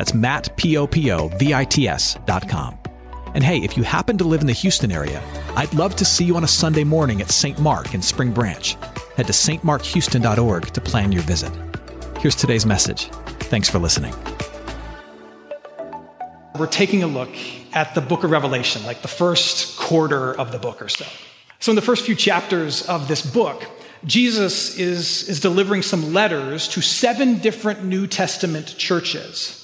That's Matt, P-O-P-O-V-I-T-S dot com. And hey, if you happen to live in the Houston area, I'd love to see you on a Sunday morning at St. Mark in Spring Branch. Head to stmarkhouston.org to plan your visit. Here's today's message. Thanks for listening. We're taking a look at the book of Revelation, like the first quarter of the book or so. So, in the first few chapters of this book, Jesus is, is delivering some letters to seven different New Testament churches.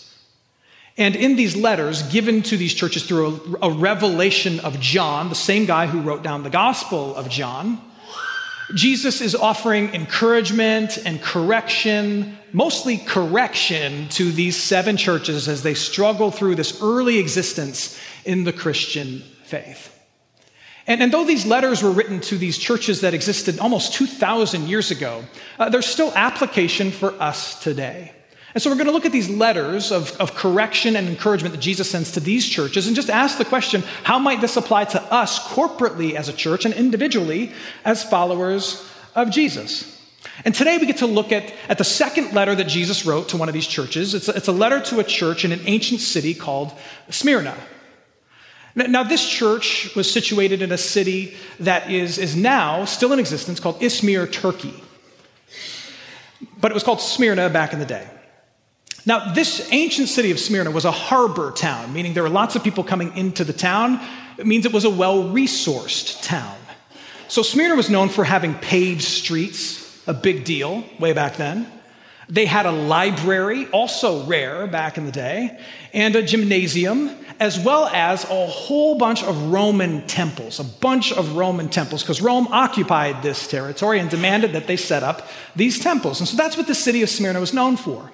And in these letters given to these churches through a, a, revelation of John, the same guy who wrote down the Gospel of John, Jesus is offering encouragement and correction, mostly correction, to these seven churches as they struggle through this early existence in the Christian faith. And, and though these letters were written to these churches that existed almost 2,000 years ago, uh, there's still application for us today. And so we're going to look at these letters of, of correction and encouragement that Jesus sends to these churches and just ask the question how might this apply to us corporately as a church and individually as followers of Jesus? And today we get to look at, at the second letter that Jesus wrote to one of these churches. It's a, it's a letter to a church in an ancient city called Smyrna. Now, now, this church was situated in a city that is, is now still in existence called Izmir, Turkey. But it was called Smyrna back in the day. Now, this ancient city of Smyrna was a harbor town, meaning there were lots of people coming into the town. It means it was a well resourced town. So, Smyrna was known for having paved streets, a big deal way back then. They had a library, also rare back in the day, and a gymnasium, as well as a whole bunch of Roman temples, a bunch of Roman temples, because Rome occupied this territory and demanded that they set up these temples. And so that's what the city of Smyrna was known for.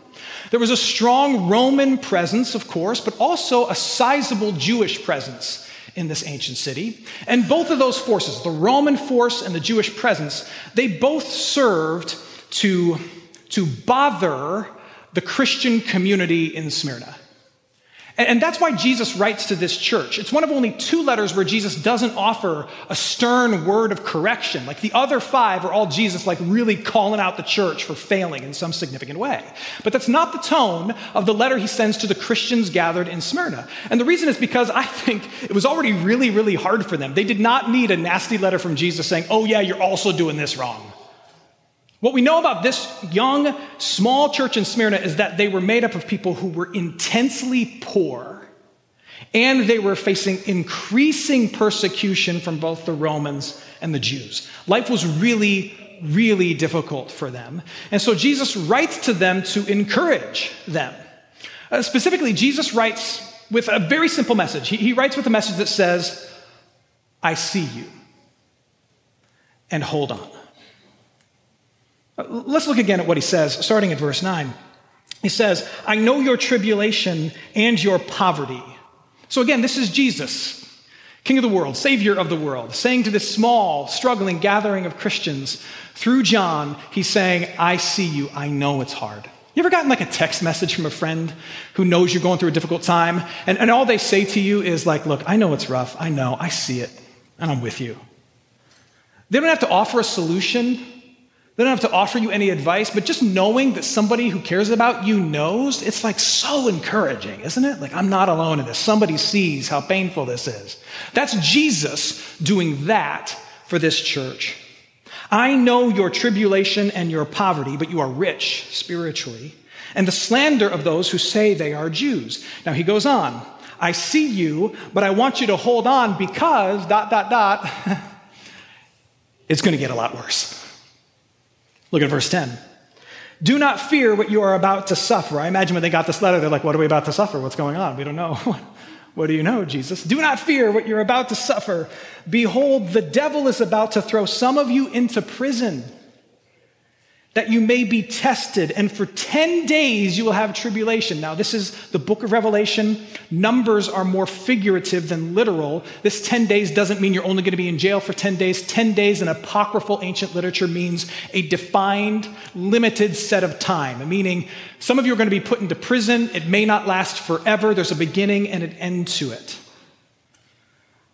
There was a strong Roman presence, of course, but also a sizable Jewish presence in this ancient city. And both of those forces, the Roman force and the Jewish presence, they both served to, to bother the Christian community in Smyrna. And that's why Jesus writes to this church. It's one of only two letters where Jesus doesn't offer a stern word of correction. Like the other five are all Jesus, like really calling out the church for failing in some significant way. But that's not the tone of the letter he sends to the Christians gathered in Smyrna. And the reason is because I think it was already really, really hard for them. They did not need a nasty letter from Jesus saying, oh, yeah, you're also doing this wrong. What we know about this young, small church in Smyrna is that they were made up of people who were intensely poor and they were facing increasing persecution from both the Romans and the Jews. Life was really, really difficult for them. And so Jesus writes to them to encourage them. Uh, specifically, Jesus writes with a very simple message. He, he writes with a message that says, I see you, and hold on. Let's look again at what he says, starting at verse 9. He says, I know your tribulation and your poverty. So again, this is Jesus, King of the world, Savior of the world, saying to this small, struggling gathering of Christians through John, he's saying, I see you. I know it's hard. You ever gotten like a text message from a friend who knows you're going through a difficult time, and, and all they say to you is like, Look, I know it's rough. I know. I see it. And I'm with you. They don't have to offer a solution. They don't have to offer you any advice, but just knowing that somebody who cares about you knows, it's like so encouraging, isn't it? Like, I'm not alone in this. Somebody sees how painful this is. That's Jesus doing that for this church. I know your tribulation and your poverty, but you are rich spiritually, and the slander of those who say they are Jews. Now he goes on, I see you, but I want you to hold on because, dot, dot, dot, it's going to get a lot worse. Look at verse 10. Do not fear what you are about to suffer. I imagine when they got this letter, they're like, What are we about to suffer? What's going on? We don't know. what do you know, Jesus? Do not fear what you're about to suffer. Behold, the devil is about to throw some of you into prison that you may be tested, and for 10 days you will have tribulation. Now, this is the book of Revelation. Numbers are more figurative than literal. This 10 days doesn't mean you're only going to be in jail for 10 days. 10 days in apocryphal ancient literature means a defined, limited set of time, meaning some of you are going to be put into prison. It may not last forever, there's a beginning and an end to it.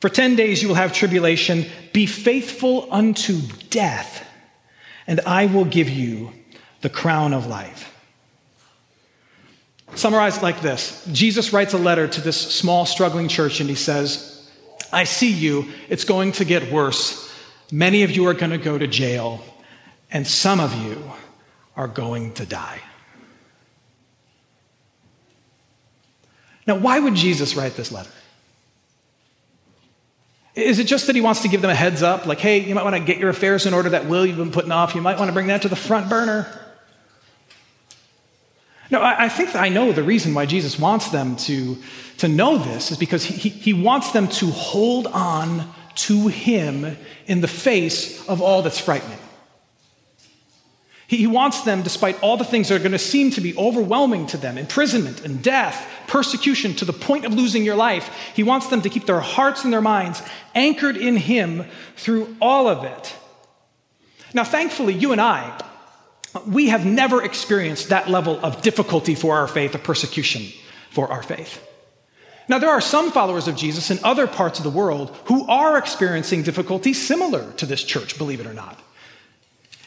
For 10 days you will have tribulation. Be faithful unto death and I will give you the crown of life. Summarized like this Jesus writes a letter to this small, struggling church, and he says, I see you. It's going to get worse. Many of you are going to go to jail, and some of you are going to die. Now, why would Jesus write this letter? Is it just that he wants to give them a heads up, like, hey, you might want to get your affairs in order, that will you've been putting off, you might want to bring that to the front burner? No, I, I think I know the reason why Jesus wants them to, to know this is because he, he wants them to hold on to him in the face of all that's frightening. He wants them, despite all the things that are going to seem to be overwhelming to them imprisonment and death, persecution to the point of losing your life he wants them to keep their hearts and their minds anchored in Him through all of it. Now, thankfully, you and I, we have never experienced that level of difficulty for our faith, of persecution for our faith. Now, there are some followers of Jesus in other parts of the world who are experiencing difficulties similar to this church, believe it or not.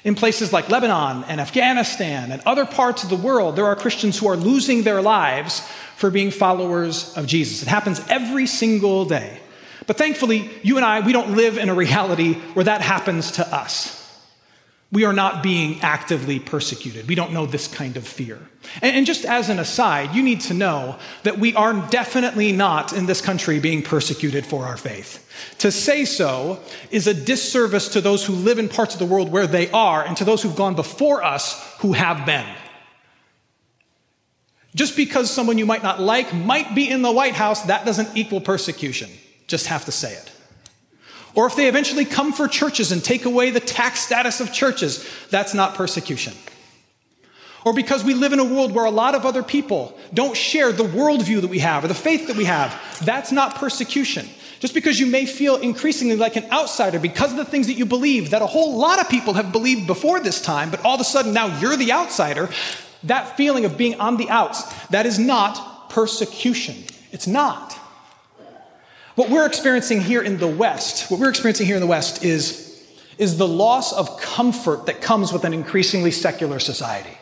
In places like Lebanon and Afghanistan and other parts of the world, there are Christians who are losing their lives for being followers of Jesus. It happens every single day. But thankfully, you and I, we don't live in a reality where that happens to us. We are not being actively persecuted. We don't know this kind of fear. And, just as an aside, you need to know that we are definitely not in this country being persecuted for our faith. To say so is a disservice to those who live in parts of the world where they are and to those who've gone before us who have been. Just because someone you might not like might be in the White House, that doesn't equal persecution. Just have to say it. Or if they eventually come for churches and take away the tax status of churches, that's not persecution. Or because we live in a world where a lot of other people don't share the worldview that we have or the faith that we have, that's not persecution. Just because you may feel increasingly like an outsider because of the things that you believe that a whole lot of people have believed before this time, but all of a sudden now you're the outsider, that feeling of being on the outs, that is not persecution. It's not. What we're experiencing here in the West, what we're experiencing here in the West is, is the loss of comfort that comes with an increasingly secular society.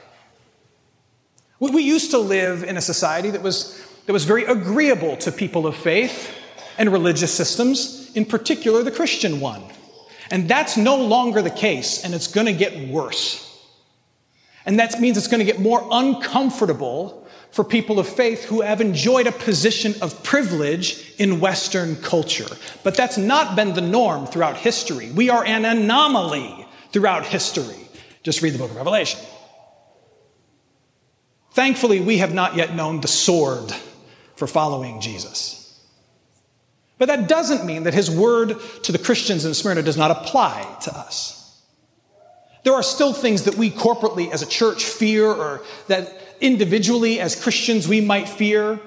We used to live in a society that was, that was very agreeable to people of faith and religious systems, in particular the Christian one. And that's no longer the case, and it's going to get worse. And that means it's going to get more uncomfortable for people of faith who have enjoyed a position of privilege in Western culture. But that's not been the norm throughout history. We are an anomaly throughout history. Just read the book of Revelation. Thankfully, we have not yet known the sword for following Jesus. But that doesn't mean that his word to the Christians in Smyrna does not apply to us. There are still things that we corporately as a church fear, or that individually as Christians we might fear,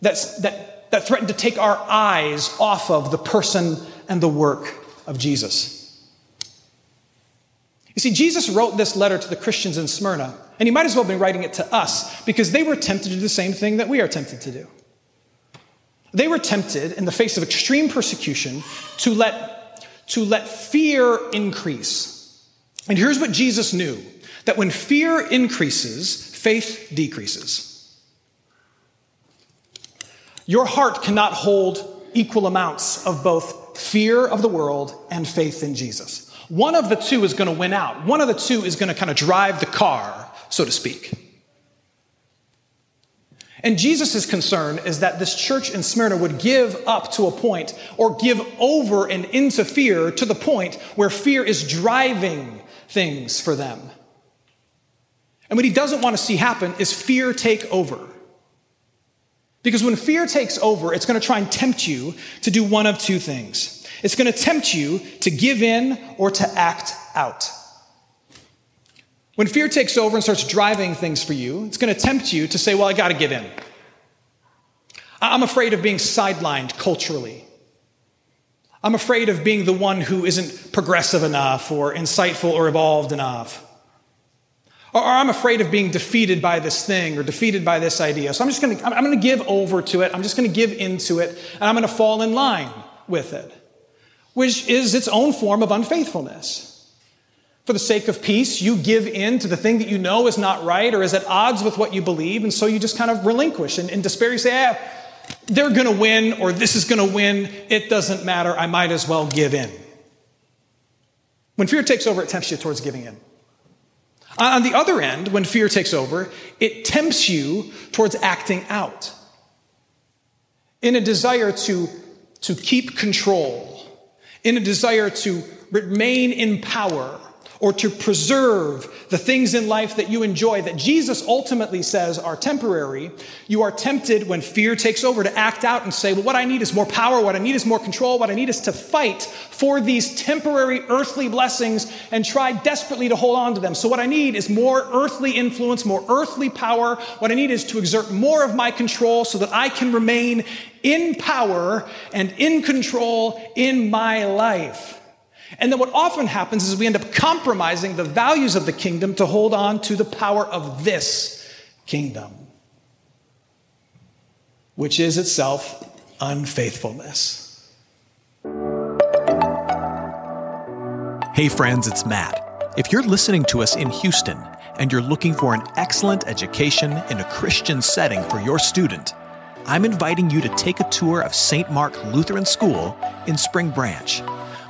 that's, that, that threaten to take our eyes off of the person and the work of Jesus. You see, Jesus wrote this letter to the Christians in Smyrna, and he might as well have been writing it to us because they were tempted to do the same thing that we are tempted to do. They were tempted in the face of extreme persecution to let, to let fear increase. And here's what Jesus knew that when fear increases, faith decreases. Your heart cannot hold equal amounts of both fear of the world and faith in Jesus. One of the two is going to win out. One of the two is going to kind of drive the car, so to speak. And Jesus' concern is that this church in Smyrna would give up to a point or give over and into fear to the point where fear is driving things for them. And what he doesn't want to see happen is fear take over. Because when fear takes over, it's going to try and tempt you to do one of two things. It's going to tempt you to give in or to act out. When fear takes over and starts driving things for you, it's going to tempt you to say, Well, I got to give in. I'm afraid of being sidelined culturally. I'm afraid of being the one who isn't progressive enough or insightful or evolved enough. Or, I'm afraid of being defeated by this thing or defeated by this idea. So I'm just going to, I'm going to give over to it. I'm just going to give into it and I'm going to fall in line with it, which is its own form of unfaithfulness. For the sake of peace, you give in to the thing that you know is not right or is at odds with what you believe, and so you just kind of relinquish. And in despair, you say, ah, they're going to win or this is going to win. It doesn't matter. I might as well give in. When fear takes over, it tempts you towards giving in. Uh, on the other end, when fear takes over, it tempts you towards acting out. In a desire to, to keep control, in a desire to remain in power, or to preserve the things in life that you enjoy that Jesus ultimately says are temporary, you are tempted when fear takes over to act out and say, Well, what I need is more power, what I need is more control, what I need is to fight for these temporary earthly blessings and try desperately to hold on to them. So, what I need is more earthly influence, more earthly power. What I need is to exert more of my control so that I can remain in power and in control in my life. And then what often happens is we end up compromising the values of the kingdom to hold on to the power of this kingdom, which is itself unfaithfulness. Hey, friends, it's Matt. If you're listening to us in Houston and you're looking for an excellent education in a Christian setting for your student, I'm inviting you to take a tour of St. Mark Lutheran School in Spring Branch.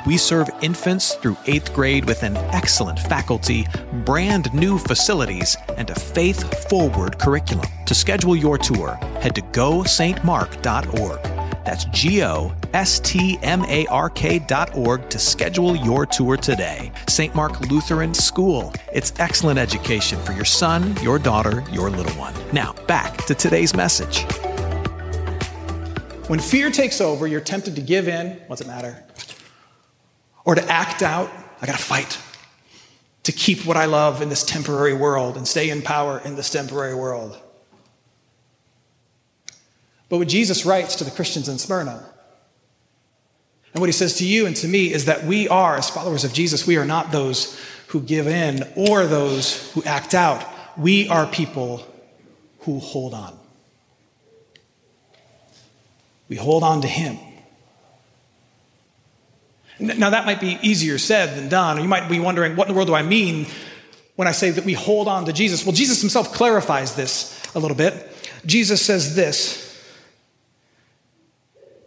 We serve infants through eighth grade with an excellent faculty, brand new facilities, and a faith forward curriculum. To schedule your tour, head to gostmark.org. That's G O S T M A R K dot org to schedule your tour today. St. Mark Lutheran School. It's excellent education for your son, your daughter, your little one. Now, back to today's message. When fear takes over, you're tempted to give in. What's it matter? Or to act out. I got to fight to keep what I love in this temporary world and stay in power in this temporary world. But what Jesus writes to the Christians in Smyrna, and what he says to you and to me is that we are, as followers of Jesus, we are not those who give in or those who act out. We are people who hold on. We hold on to him. Now, that might be easier said than done. You might be wondering, what in the world do I mean when I say that we hold on to Jesus? Well, Jesus himself clarifies this a little bit. Jesus says this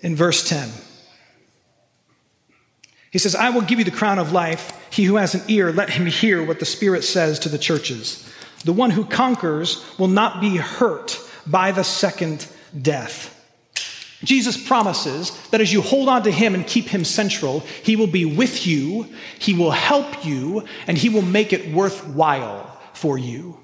in verse 10. He says, I will give you the crown of life. He who has an ear, let him hear what the Spirit says to the churches. The one who conquers will not be hurt by the second death. Jesus promises that as you hold on to him and keep him central, he will be with you, he will help you, and he will make it worthwhile for you.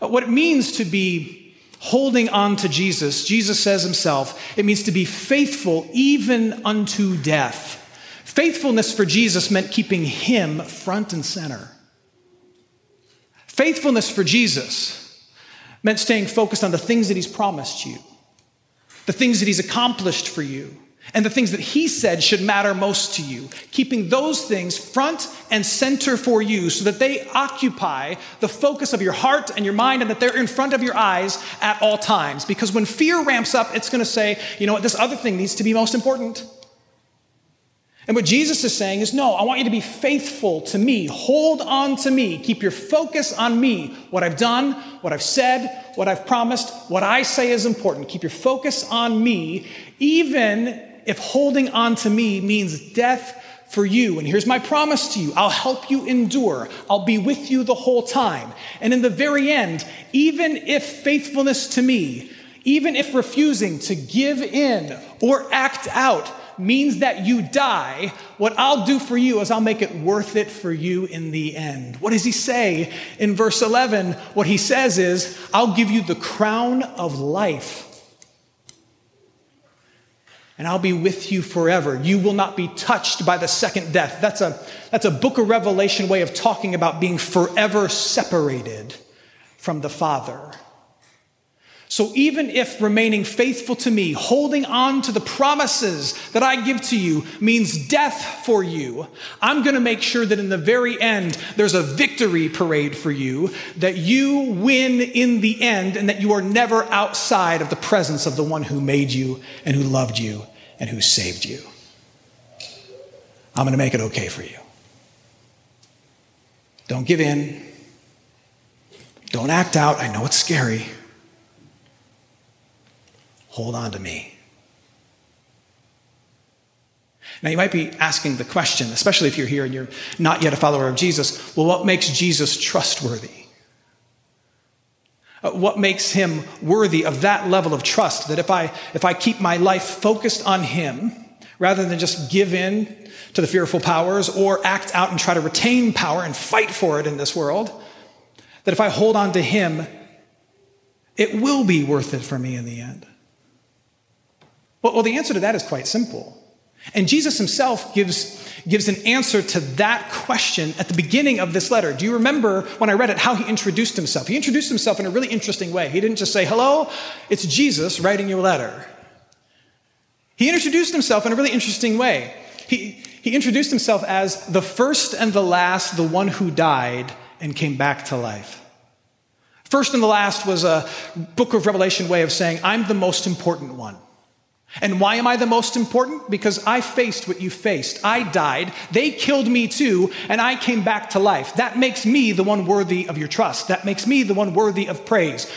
Uh, what it means to be holding on to Jesus, Jesus says himself, it means to be faithful even unto death. Faithfulness for Jesus meant keeping him front and center. Faithfulness for Jesus meant staying focused on the things that he's promised you the things that He's accomplished for you, and the things that He said should matter most to you. Keeping those things front and center for you so that they occupy the focus of your heart and your mind and that they're in front of your eyes at all times. Because when fear ramps up, it's going to say, you know what, this other thing needs to be most important. And what Jesus is saying is, no, I want you to be faithful to me. Hold on to me. Keep your focus on me. What I've done, what I've said, what I've promised, what I say is important. Keep your focus on me, even if holding on to me means death for you. And here's my promise to you I'll help you endure, I'll be with you the whole time. And in the very end, even if faithfulness to me, even if refusing to give in or act out means that you die, what I'll do for you is I'll make it worth it for you in the end. What does he say in verse 11? What he says is, I'll give you the crown of life. and I'll be with you forever. You will not be touched by the second death. That's a, that's a book of Revelation way of talking about being forever separated from the Father. So even if remaining faithful to me, holding on to the promises that I give to you means death for you, I'm going to make sure that in the very end, there's a victory parade for you, that you win in the end, and that you are never outside of the presence of the one who made you and who loved you and who saved you. I'm going to make it okay for you. Don't give in. Don't act out. I know it's scary. Hold on to me. Now, you might be asking the question, especially if you're here and you're not yet a follower of Jesus well, what makes Jesus trustworthy? Uh, what makes him worthy of that level of trust that if I, if I keep my life focused on him, rather than just give in to the fearful powers or act out and try to retain power and fight for it in this world, that if I hold on to him, it will be worth it for me in the end. Well, well, the answer to that is quite simple. And Jesus himself gives, gives an answer to that question at the beginning of this letter. Do you remember when I read it how he introduced himself? He introduced himself in a really interesting way. He didn't just say, Hello, it's Jesus writing you a letter. He introduced himself in a really interesting way. He, he introduced himself as the first and the last, the one who died and came back to life. First and the last was a book of Revelation way of saying, I'm the most important one. And why am I the most important? Because I faced what you faced. I died, they killed me too, and I came back to life. That makes me the one worthy of your trust. That makes me the one worthy of praise.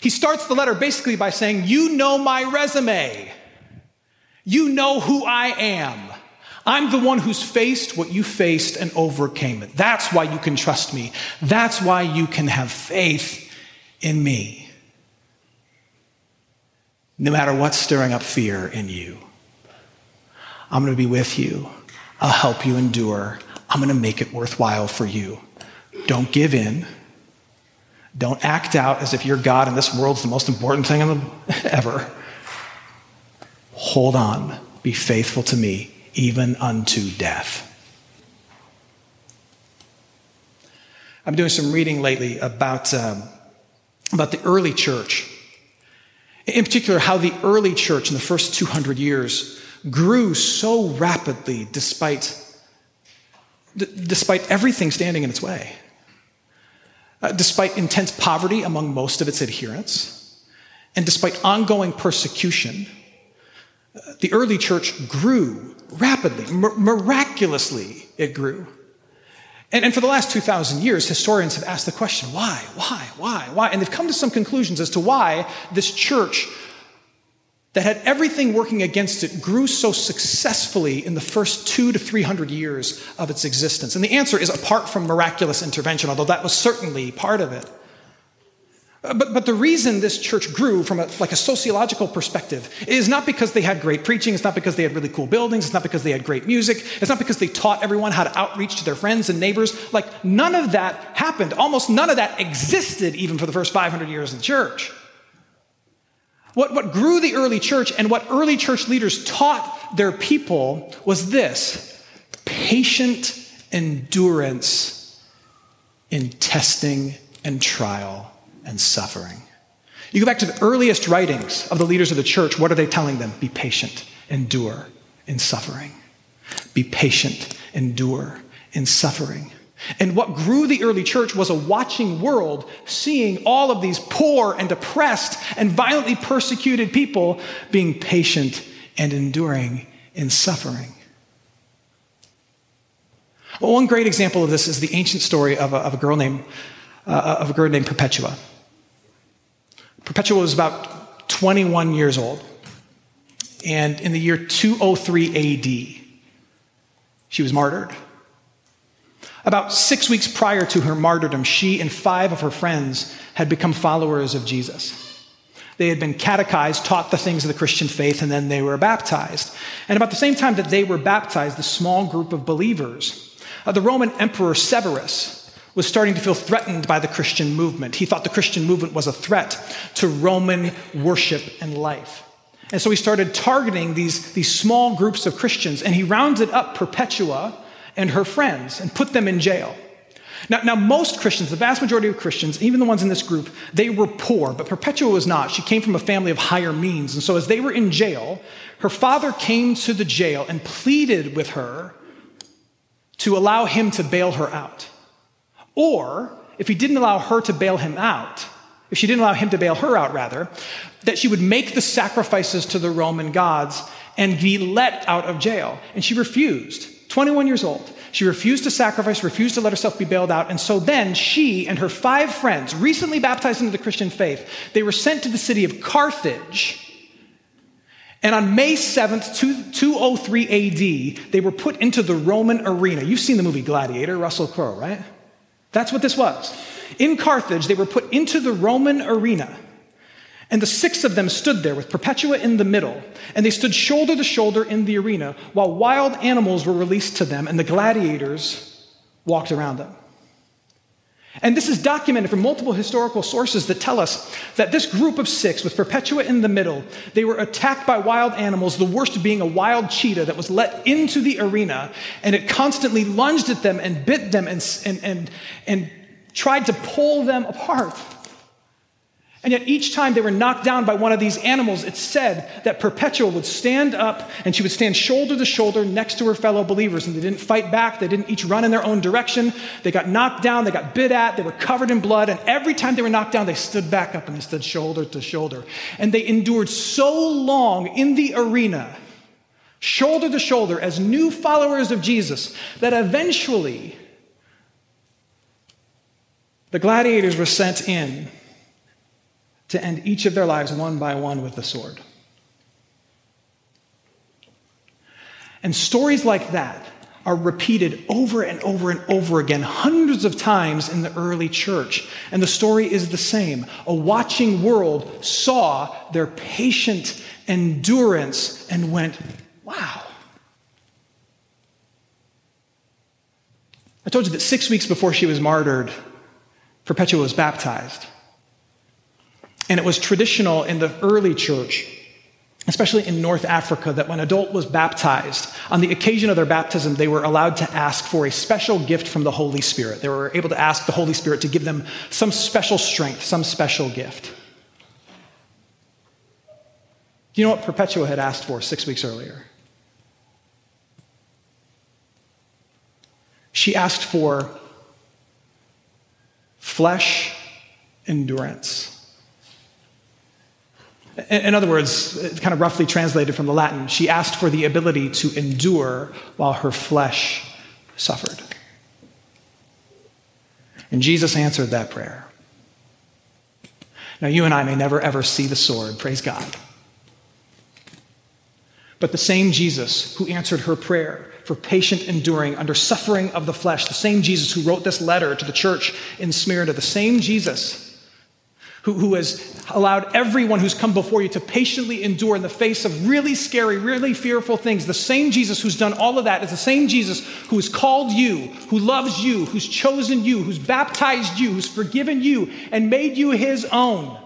He starts the letter basically by saying, You know my resume. You know who I am. I'm the one who's faced what you faced and overcame it. That's why you can trust me. That's why you can have faith in me no matter what's stirring up fear in you. I'm going to be with you. I'll help you endure. I'm going to make it worthwhile for you. Don't give in. Don't act out as if you're God and this world's the most important thing the, ever. Hold on. Be faithful to me, even unto death. I'm doing some reading lately about, um, about the early church in particular, how the early church in the first 200 years grew so rapidly despite, d- despite everything standing in its way. Uh, despite intense poverty among most of its adherents, and despite ongoing persecution, uh, the early church grew rapidly, mir- miraculously, it grew. And, and for the last 2,000 years, historians have asked the question why, why, why, why? And they've come to some conclusions as to why this church that had everything working against it grew so successfully in the first two to 300 years of its existence. And the answer is apart from miraculous intervention, although that was certainly part of it. Uh, but, but the reason this church grew from a, like a sociological perspective is not because they had great preaching, it's not because they had really cool buildings, it's not because they had great music, it's not because they taught everyone how to outreach to their friends and neighbors. Like none of that happened. Almost none of that existed even for the first 500 years of the church. What, what grew the early church and what early church leaders taught their people was this patient endurance in testing and trial and suffering. You go back to the earliest writings of the leaders of the church, what are they telling them? Be patient, endure in suffering. Be patient, endure in suffering. And what grew the early church was a watching world seeing all of these poor and oppressed and violently persecuted people being patient and enduring in suffering. Well, one great example of this is the ancient story of a, of a girl named uh, of a girl named Perpetua. Perpetua was about 21 years old. And in the year 203 AD, she was martyred. About six weeks prior to her martyrdom, she and five of her friends had become followers of Jesus. They had been catechized, taught the things of the Christian faith, and then they were baptized. And about the same time that they were baptized, the small group of believers, uh, the Roman Emperor Severus, was starting to feel threatened by the Christian movement. He thought the Christian movement was a threat to Roman worship and life. And so he started targeting these, these small groups of Christians, and he rounded up Perpetua and her friends and put them in jail. Now, now, most Christians, the vast majority of Christians, even the ones in this group, they were poor, but Perpetua was not. She came from a family of higher means. And so, as they were in jail, her father came to the jail and pleaded with her to allow him to bail her out. Or, if he didn't allow her to bail him out, if she didn't allow him to bail her out, rather, that she would make the sacrifices to the Roman gods and be let out of jail. And she refused, 21 years old. She refused to sacrifice, refused to let herself be bailed out. And so then she and her five friends, recently baptized into the Christian faith, they were sent to the city of Carthage. And on May 7th, 203 AD, they were put into the Roman arena. You've seen the movie Gladiator, Russell Crowe, right? That's what this was. In Carthage, they were put into the Roman arena. And the six of them stood there with Perpetua in the middle, and they stood shoulder to shoulder in the arena while wild animals were released to them and the gladiators walked around them. And this is documented from multiple historical sources that tell us that this group of six, with Perpetua in the middle, they were attacked by wild animals, the worst being a wild cheetah that was let into the arena, and it constantly lunged at them and bit them and, and, and, and tried to pull them apart. And yet, each time they were knocked down by one of these animals, it said that Perpetua would stand up and she would stand shoulder to shoulder next to her fellow believers. And they didn't fight back, they didn't each run in their own direction. They got knocked down, they got bit at, they were covered in blood. And every time they were knocked down, they stood back up and they stood shoulder to shoulder. And they endured so long in the arena, shoulder to shoulder, as new followers of Jesus, that eventually the gladiators were sent in to end each of their lives one by one with the sword. And stories like that are repeated over and over and over again, hundreds of times in the early church. And the story is the same. A watching world saw their patient endurance and went, wow. I told you that six weeks before she was martyred, Perpetua was baptized. And it was traditional in the early church, especially in North Africa, that when an adult was baptized, on the occasion of their baptism, they were allowed to ask for a special gift from the Holy Spirit. They were able to ask the Holy Spirit to give them some special strength, some special gift. Do you know what Perpetua had asked for six weeks earlier? She asked for flesh endurance. In other words, kind of roughly translated from the Latin, she asked for the ability to endure while her flesh suffered. And Jesus answered that prayer. Now, you and I may never ever see the sword, praise God. But the same Jesus who answered her prayer for patient enduring under suffering of the flesh, the same Jesus who wrote this letter to the church in Smyrna, the same Jesus who, who has allowed everyone who's come before you to patiently endure in the face of really scary, really fearful things. The same Jesus who's done all of that is the same Jesus who has called you, who loves you, who's chosen you, who's baptized you, who's forgiven you, and made you his own.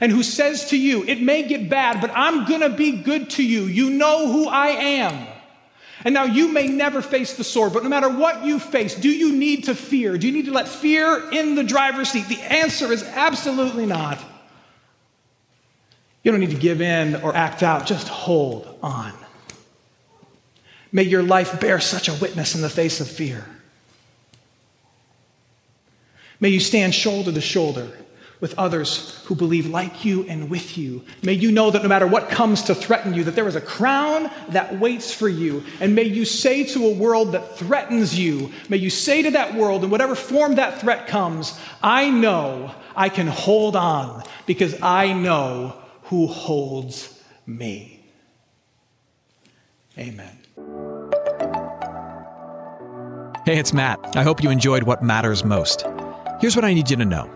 And who says to you, It may get bad, but I'm to be good to you. You know who I am. And now you may never face the sword, but no matter what you face, do you need to fear? Do you need to let fear in the driver's seat? The answer is absolutely not. You don't need to give in or act out, just hold on. May your life bear such a witness in the face of fear. May you stand shoulder to shoulder with others who believe like you and with you. May you know that no matter what comes to threaten you, that there is a crown that waits for you. And may you say to a world that threatens you, may you say to that world, in whatever form that threat comes, I know I can hold on because I know who holds me. Amen. Hey, it's Matt. I hope you enjoyed what matters most. Here's what I need you to know.